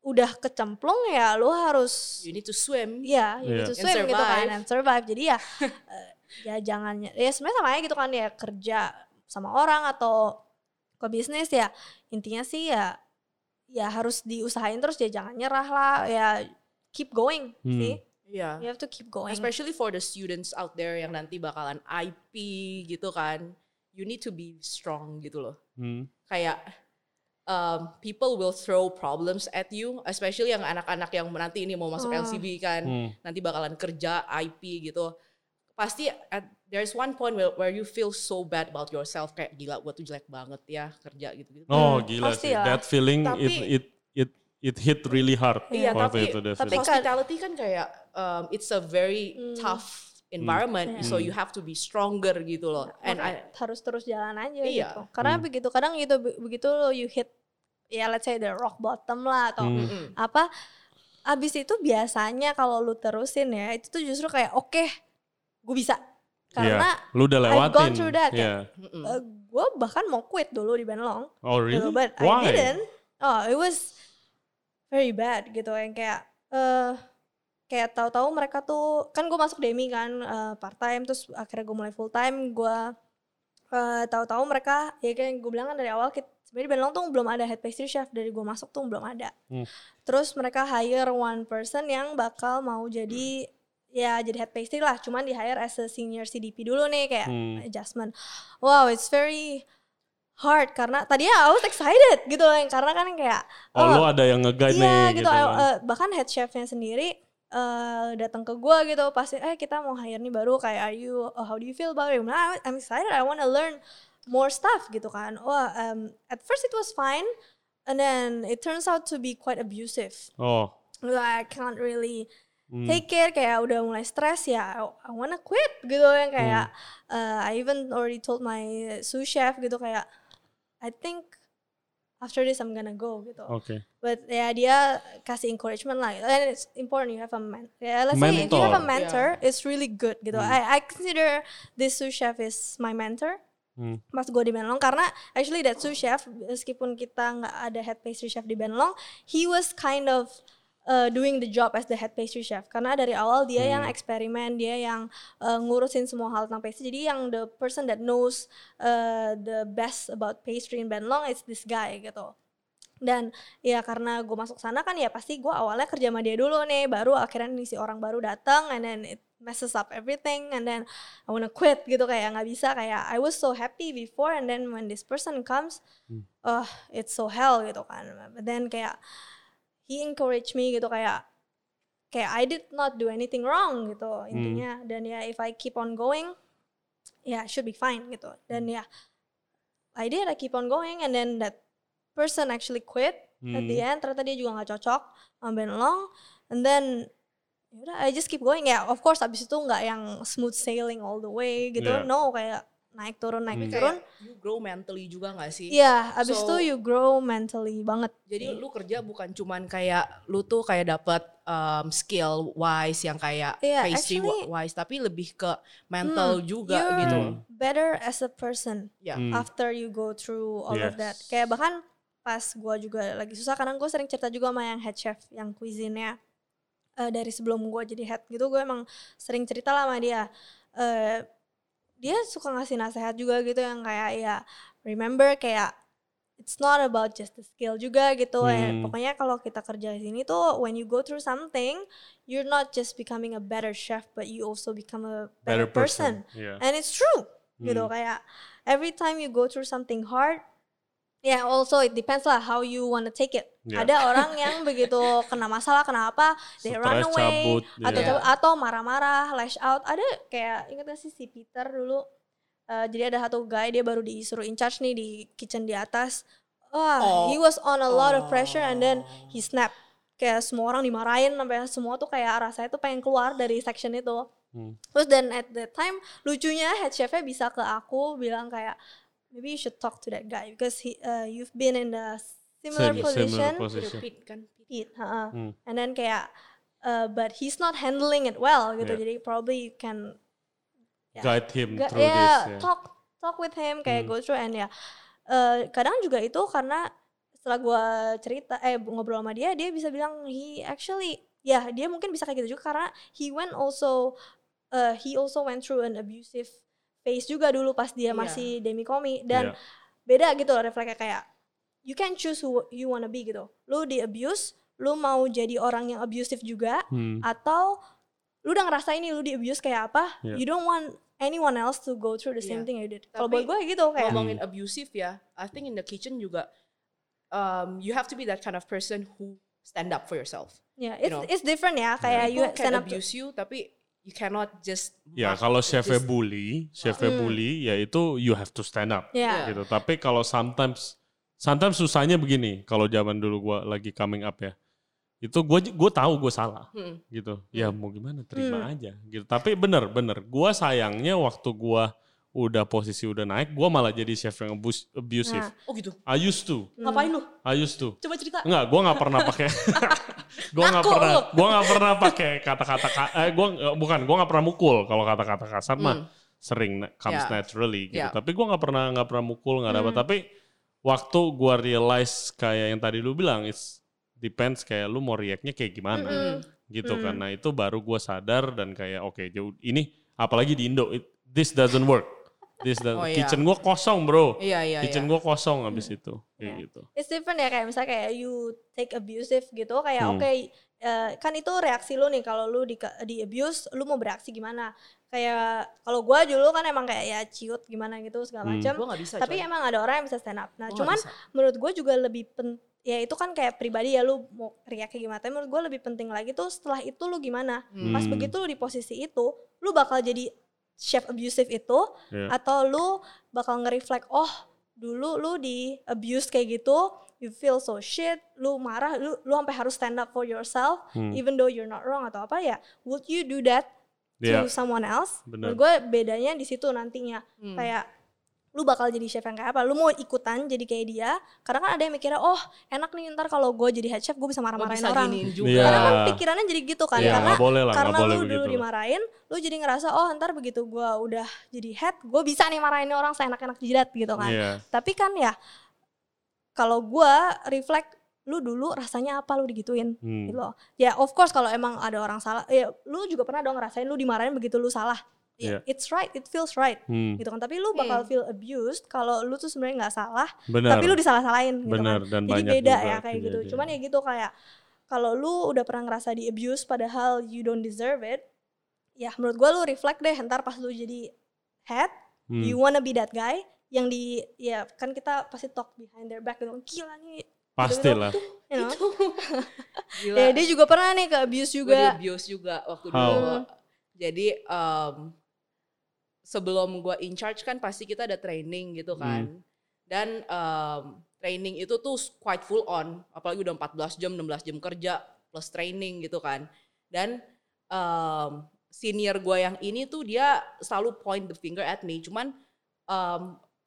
udah kecemplung ya lu harus you need to swim ya you Iya. need to And swim gitu kan and survive. Jadi ya eh, ya jangan ya sebenarnya sama aja gitu kan ya kerja sama orang atau ke bisnis ya intinya sih ya ya harus diusahain terus ya jangan nyerah lah ya keep going Hmm. sih Iya. you have to keep going Especially for the students out there yang nanti bakalan IP gitu kan. You need to be strong gitu loh. Hmm. Kayak um, people will throw problems at you. Especially yang anak-anak yang nanti ini mau masuk Ah. LCB kan. Hmm. Nanti bakalan kerja IP gitu. Pasti at, there's one point where, where you feel so bad about yourself. Kayak gila gue tuh jelek banget ya kerja gitu-gitu. Oh Hmm, gila pasti sih. lah. That feeling Tapi- it it it hit really hard Iya, waktu tapi- itu tapi kan- Hospitality kan kayak um, it's a very Hmm. tough environment, so Hmm. you have to be stronger gitu loh. And I, harus terus jalan aja Iya. gitu. Karena Hmm. begitu kadang gitu be- begitu lo you hit ya let's say the rock bottom lah atau Hmm. Apa abis itu biasanya kalau lu terusin ya itu tuh justru kayak oke gue bisa karena Lu udah I've lewatin. gone through that, Iya. Mm-mm. gue bahkan mau quit dulu di Benlong Oh really? but Why? I didn't oh it was very bad gitu yang kayak eh kayak tahu-tahu mereka tuh kan gue masuk demi kan part time terus akhirnya gue mulai full time gue eh tahu-tahu mereka ya kayak gue bilang kan dari awal kita sebenarnya di Benlong tuh belum ada head pastry chef dari gue masuk tuh belum ada Hmm. terus mereka hire one person yang bakal mau jadi ya jadi head pastry lah cuman di hire as a senior CDP dulu nih kayak Hmm. adjustment wow it's very hard karena tadi ya I was excited gitu loh yang karena kan kayak Oh, lu ada yang nge-guide iya nih gitu, gitu. Kan. bahkan head chefnya sendiri eh datang ke gue gitu pasti eh kita mau hire nih baru kayak are you oh, how do you feel about it nah, I'm excited I want to learn more stuff gitu kan wah um, at first it was fine and then it turns out to be quite abusive oh. like I can't really Hmm. take it kayak udah mulai stres ya I, I wanna quit gitu yang kayak Hmm. uh, I even already told my sous chef gitu kayak I think after this I'm gonna go gitu Oke. but ya dia kasih encouragement lah and it's important you have a man yeah, let's say if you have a Mentor. mentor it's really good gitu Hmm. I I consider this sous chef is my mentor Hmm. pas gue di Benlong karena actually that sous chef meskipun kita nggak ada head pastry chef di Benlong he was kind of uh, doing the job as the head pastry chef. Karena dari awal dia yang Hmm. eksperimen dia yang uh, ngurusin semua hal tentang pastry. Jadi yang the person that knows uh, the best about pastry in Benlong is this guy gitu. Dan ya karena gue masuk sana kan ya pasti gue awalnya kerja sama dia dulu nih baru akhirnya nih si orang baru datang and then it messes up everything and then I wanna quit gitu. Kayak nggak bisa kayak I was so happy before and then when this person comes oh it's so hell gitu kan. But then kayak he encourage me gitu kayak kayak I did not do anything wrong gitu intinya. Dan ya if I keep on going ya should be fine gitu. Dan ya I did I keep on going and then that person actually quit at the Hmm. end. Ternyata dia juga nggak cocok sama Benlong and then yaudah I just keep going. Ya of course abis itu nggak yang smooth sailing all the way gitu. Yeah. no kayak naik turun naik Hmm. turun Kayak you grow mentally juga gak sih? Iya, abis So- itu you grow mentally banget. Jadi lu kerja bukan cuman kayak lu tuh kayak dapat um, skill wise yang kayak Iya, pastry actually- wise tapi lebih ke mental Hmm, juga you're gitu. Better as a person Ya. Hmm. after you go through all of that. Yes. Kayak bahkan pas gua juga lagi susah, kadang gue sering cerita juga sama yang head chef, yang cuisine-nya eh, dari sebelum gua jadi head gitu, gue emang sering cerita lah sama dia. Eh, dia suka ngasih nasihat juga gitu yang kayak ya remember kayak it's not about just the skill juga gitu eh. Hmm. pokoknya kalau kita kerja di sini tuh when you go through something you're not just becoming a better chef but you also become a better, person. Iya. and it's true gitu Hmm. kayak every time you go through something hard ya also it depends lah how you wanna take it Yeah. ada orang yang begitu kena masalah kena apa they Stres, run away cabut, atau cabut, atau marah-marah lash out ada kayak ingat gak sih si Peter dulu Eh, jadi ada satu guy dia baru disuruh in charge nih di kitchen di atas wah Oh. he was on a lot of pressure and then he Oh. snap kayak semua orang dimarahin sampai semua tuh kayak rasanya tuh pengen keluar dari section itu Hmm. terus dan at that time lucunya head chefnya bisa ke aku bilang kayak maybe you should talk to that guy because he uh, you've been in the similar Same- position similar position. Repeat kan. Pete, ha-ha. Hmm. and then kayak uh, but he's not handling it well gitu Yeah. jadi probably you can Ya. Guide him Ga- through ya, this. ya. talk talk with him kayak Hmm. go through and ya eh, kadang juga itu karena setelah gua cerita eh ngobrol sama dia dia bisa bilang he actually ya dia mungkin bisa kayak gitu juga karena he went also uh, he also went through an abusive phase juga dulu pas dia Iya. masih demi komi dan Iya. beda gitu loh refleksnya kayak you can choose who you wanna be gitu lu di abuse lu mau jadi orang yang abusive juga Hmm. atau lu udah ngerasain nih lu di abuse kayak apa Iya. you don't want anyone else to go through the same Iya. thing you did kalau buat gue gitu kayak Ngomongin abusive ya, I think in the kitchen juga um, you have to be that kind of person who stand up for yourself. ya you it's, know. it's different ya kayak you People can stand up to, abuse you tapi you cannot just Ya kalau chefnya bully, chefnya Hmm. bully, ya itu you have to stand up. ya Iya. gitu. Tapi kalau sometimes sometimes susahnya begini, kalau zaman dulu gua lagi coming up ya. itu gue gue tahu gue salah Hmm. gitu ya mau gimana terima Hmm. aja gitu tapi bener bener gue sayangnya waktu gue udah posisi udah naik gue malah jadi chef yang abus- abusive Nah. Oh gitu. I used to Ngapain lu? I used to Coba cerita. Enggak, gue nggak pernah pakai. gue nggak pernah. Gue nggak pernah pakai kata-kata. ka- Eh, gue bukan. Gue nggak pernah mukul. Kalau kata-kata kasar mah Hmm. sering na- comes Ya. naturally gitu. Ya. Tapi gue nggak pernah nggak pernah mukul nggak dapat. Hmm. Tapi waktu gue realize kayak yang tadi lu bilang, it's depends kayak lu mau reactnya kayak gimana gitu Hmm. kan. Nah itu baru gue sadar dan kayak oke jauh ini apalagi di Indo, it- this doesn't work. This doesn't, Oh, iya. kitchen gue kosong bro. Iya iya kitchen iya. gue kosong abis itu kayak Iya. gitu. It's different ya kayak misalnya kayak you take abusive gitu kayak Hmm. oke eh, kan itu reaksi lu nih kalau lu di di abuse lu mau bereaksi gimana kayak kalau gua dulu kan emang kayak ya ciut gimana gitu segala Hmm. macam Gue gak bisa. tapi coy. emang ada orang yang bisa stand up nah Gua cuman menurut gue juga lebih pen ya itu kan kayak pribadi ya lu mau kayak gimana tapi menurut gue lebih penting lagi tuh setelah itu lu gimana Hmm. pas Hmm. begitu lu di posisi itu lu bakal jadi chef abusive itu Iya. atau lu bakal nge-reflect oh dulu lu di abuse kayak gitu you feel so shit lu marah lu lu sampai harus stand up for yourself Hmm. even though you're not wrong atau apa ya would you do that Iya. to someone else Bener. gue bedanya di situ nantinya Hmm. kayak lu bakal jadi chef yang kayak apa lu mau ikutan jadi kayak dia karena kan ada yang mikirnya oh enak nih ntar kalau gue jadi head chef gue bisa marah-marahin bisa orang juga. Iya. karena kan pikirannya jadi gitu kan Iya, karena boleh lah, karena boleh lu dulu begitu. dimarahin lu jadi ngerasa oh ntar begitu gue udah jadi head gue bisa nih marahin orang seenak-enak jidat gitu kan Iya. tapi kan ya kalau gue reflect lu dulu rasanya apa lu digituin Hmm. gitu loh ya of course kalau emang ada orang salah ya lu juga pernah dong ngerasain lu dimarahin begitu lu salah Iya. Ya, it's right it feels right Hmm. gitu kan tapi lu bakal Hmm. feel abused kalau lu tuh sebenarnya nggak salah Benar. tapi lu disalah-salahin gitu kan Benar dan jadi banyak beda juga ya kayak gitu cuman ya gitu kayak kalau lu udah pernah ngerasa di abuse padahal you don't deserve it ya menurut gua lu reflect deh ntar pas lu jadi head Hmm. you wanna be that guy yang di ya kan kita pasti talk behind their back gitu gila nih Pastilah. you know Itu. Ya dia juga pernah nih ke abuse Gue di juga abuse juga waktu How? dulu. Jadi em, sebelum gue in charge kan pasti kita ada training gitu kan. Hmm. Dan em, training itu tuh quite full on. Apalagi udah 14 jam, 16 jam kerja plus training gitu kan. Dan em, senior gue yang ini tuh dia selalu point the finger at me. Cuman em,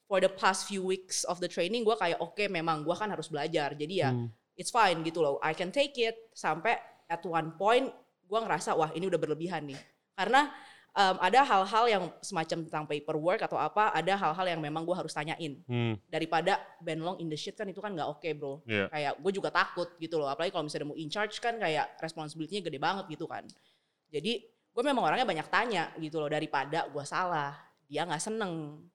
for the past few weeks of the training gue kayak oke memang gue kan harus belajar. Jadi ya Hmm. it's fine gitu loh. I can take it sampai at one point gue ngerasa wah ini udah berlebihan nih. Karena um, ada hal-hal yang semacam tentang paperwork atau apa, ada hal-hal yang memang gue harus tanyain. Hmm. Daripada Ben Long in the shit kan itu kan nggak oke bro. Iya. Kayak gue juga takut gitu loh. Apalagi kalau misalnya mau in charge kan kayak responsibility-nya gede banget gitu kan. Jadi gue memang orangnya banyak tanya gitu loh daripada gue salah. Dia nggak seneng.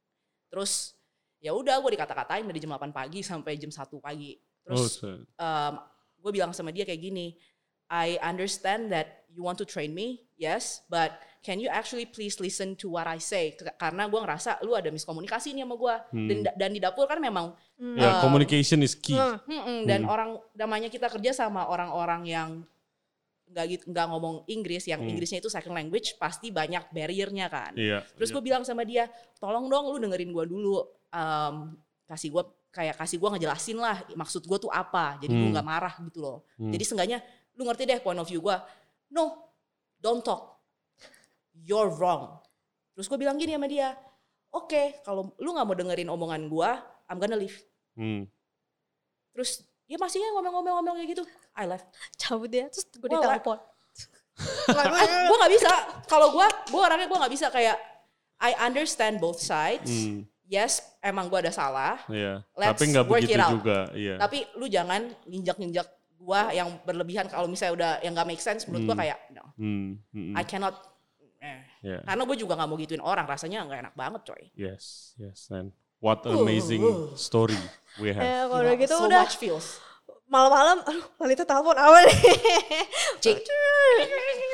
Terus ya udah gue dikata-katain dari jam 8 pagi sampai jam 1 pagi. Oh, Terus so- um, gue bilang sama dia kayak gini, I understand that you want to train me, yes, but can you actually please listen to what I say? Karena gue ngerasa lu ada miskomunikasi nih sama gue. Dan, dan di dapur kan memang, Hmm. Ya, Um, communication is key. Hmm. mm-mm, dan Hmm. orang namanya kita kerja sama orang-orang yang nggak gitu nggak ngomong Inggris, yang Hmm. Inggrisnya itu second language, pasti banyak barriernya kan. Iya. Terus iya. gue bilang sama dia, tolong dong lu dengerin gue dulu, um, kasih gue kayak kasih gue ngejelasin lah maksud gue tuh apa, jadi gue Hmm. nggak marah gitu loh. Hmm. Jadi seenggaknya lu ngerti deh point of view gue. No, don't talk. You're wrong. Terus gue bilang gini sama dia, oke kalau lu nggak mau dengerin omongan gue, I'm gonna leave. Hmm. Terus dia masih ngomong-ngomong kayak gitu. I left. cabut dia terus gue ditelepon gue nggak bisa. Kalau gue, gue orangnya gue nggak bisa kayak I understand both sides. Hmm. Yes, emang gue ada salah. Iya. Let's Tapi nggak work begitu it out. juga. Iya. Tapi lu jangan nginjak-nginjak gua yang berlebihan kalau misalnya udah yang gak make sense menurut gua Hmm. kayak no, Hmm. Hmm. I cannot Iya. karena gue juga nggak mau gituin orang rasanya nggak enak banget coy Yes. Yes. And what Uh, an amazing uh. story we have. ya kalau gitu so udah much feels malam-malam aduh Lalita telepon apa nih Cik.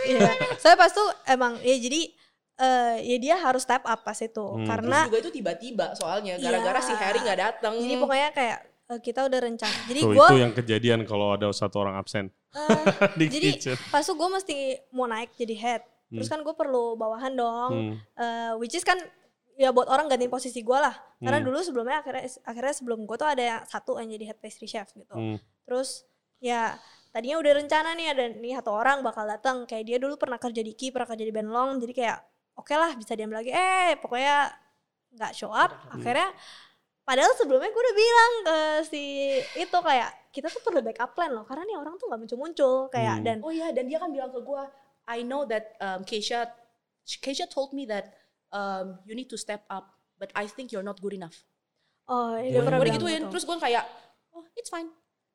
Iya. Saya pas tuh emang ya jadi eh ya dia harus step up pas itu Hmm. karena Terus juga itu tiba-tiba soalnya gara-gara Iya. si Harry nggak datang jadi pokoknya kayak eh, kita udah rencana. Jadi Tuh, gue itu yang kejadian kalau ada satu orang absen di jadi kitchen. pas tuh gue mesti mau naik jadi head. Terus kan gue perlu bawahan dong. Hmm. Eh, which is kan ya buat orang gantiin posisi gue lah. Karena Hmm. dulu sebelumnya akhirnya akhirnya sebelum gue tuh ada yang satu yang jadi head pastry chef gitu. Hmm. Terus ya tadinya udah rencana nih ada nih satu orang bakal datang kayak dia dulu pernah kerja di Ki pernah kerja di Benlong jadi kayak oke lah bisa diam lagi eh pokoknya nggak show up akhirnya padahal sebelumnya gue udah bilang ke si itu kayak kita tuh perlu backup plan loh karena nih orang tuh nggak muncul-muncul kayak Hmm. dan Oh iya, dan dia kan bilang ke gue, I know that um, Keisha, Keisha told me that um, you need to step up, but I think you're not good enough. oh dia Boleh. pernah Gue bilang digituin, gitu. terus gue kayak, oh it's fine.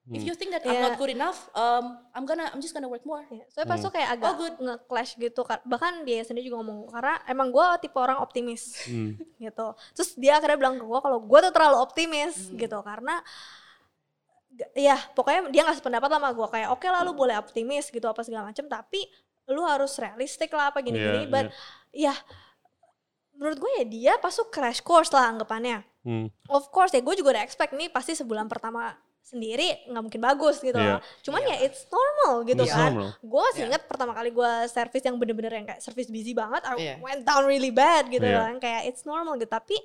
If Hmm. you think that I'm Iya. not good enough, um, I'm gonna, I'm just gonna work more. Ya, soalnya pas Hmm. tuh kayak agak Oh, good. nge-clash gitu bahkan dia sendiri juga ngomong karena emang gue tipe orang optimis Hmm. gitu terus dia akhirnya bilang ke gue kalau gue tuh terlalu optimis Hmm. gitu karena ya pokoknya dia ngasih pendapat sama gue kayak oke lah lu boleh optimis gitu apa segala macam tapi lu harus realistik lah apa gini-gini Iya, but ya menurut gue ya dia pas tuh crash course lah anggapannya Hmm. of course ya gue juga udah expect nih pasti sebulan pertama sendiri nggak mungkin bagus gitu loh. Cuman ya it's normal gitu It's kan. Gue masih Iya. inget pertama kali gue service yang bener-bener yang kayak service busy banget, I Iya. went down really bad gitu Iya. kan. Kayak it's normal gitu. Tapi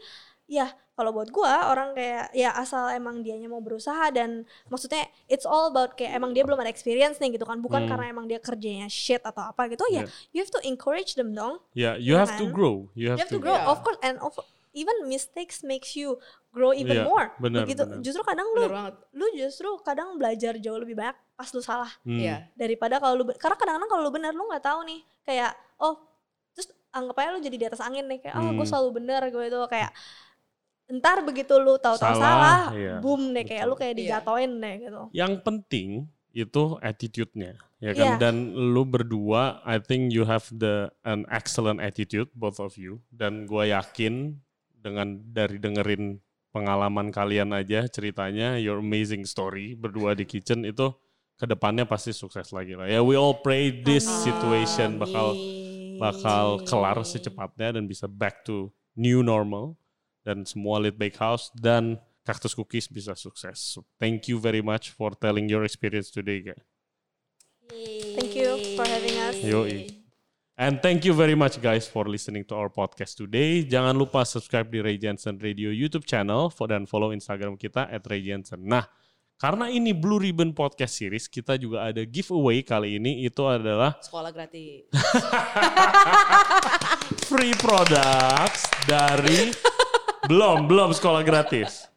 ya kalau buat gue orang kayak ya asal emang dianya mau berusaha dan maksudnya it's all about kayak emang dia belum ada experience nih gitu kan. Bukan Hmm. karena emang dia kerjanya shit atau apa gitu ya. Iya. You have to encourage them dong. Yeah, you have to kan? grow. You have, You have to grow, Yeah. of course, and of, even mistakes makes you grow even Iya, more. benar, Begitu. benar. Justru kadang lu, Bener banget. lu justru kadang belajar jauh lebih banyak pas lu salah Hmm. Iya. daripada kalau lu, karena kadang-kadang kalau lu benar lu nggak tahu nih, kayak oh, terus anggap aja lu jadi di atas angin nih, kayak oh gue Hmm. selalu benar gue itu kayak ntar begitu lu tahu-tahu Salah, salah, iya, boom deh kayak lu kayak Iya. dijatoin deh gitu. Yang penting itu attitude-nya, ya kan? Iya. Dan lu berdua, I think you have the an excellent attitude, both of you. Dan gue yakin dengan dari dengerin pengalaman kalian aja ceritanya, your amazing story berdua di kitchen itu ke depannya pasti sukses lagi lah. Ya we all pray this Amin. situation bakal bakal kelar secepatnya dan bisa back to new normal dan semua Lit Bakehouse dan Cactus Cookies bisa sukses. So, thank you very much for telling your experience today, guys. Thank you for having us. Yoi. And thank you very much guys for listening to our podcast today. Jangan lupa subscribe di Ray Jensen Radio YouTube channel dan follow Instagram kita at Ray Jensen. Nah, karena ini Blue Ribbon Podcast Series, kita juga ada giveaway kali ini. Itu adalah Sekolah gratis. free products dari belum belum sekolah gratis.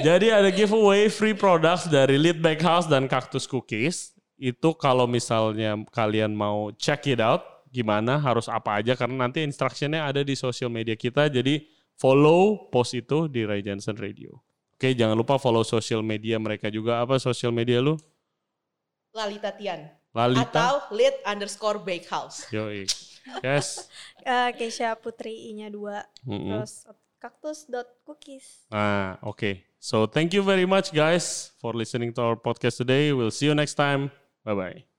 Jadi ada giveaway free products dari Lead Bakehouse dan Cactus Cookies. Itu kalau misalnya kalian mau check it out, gimana harus apa aja karena nanti instructionnya ada di sosial media kita. Jadi follow post itu di Ray Jensen Radio. Oke, jangan lupa follow sosial media mereka juga. Apa sosial media lu? Lalita Tian. Lalita. Atau lit underscore bakehouse. Yoi. Yes. Eh, Keisha Putri I-nya dua, Mm-mm. terus cactus.cookies. Ah, okay. So thank you very much, guys, for listening to our podcast today. We'll see you next time. Bye bye.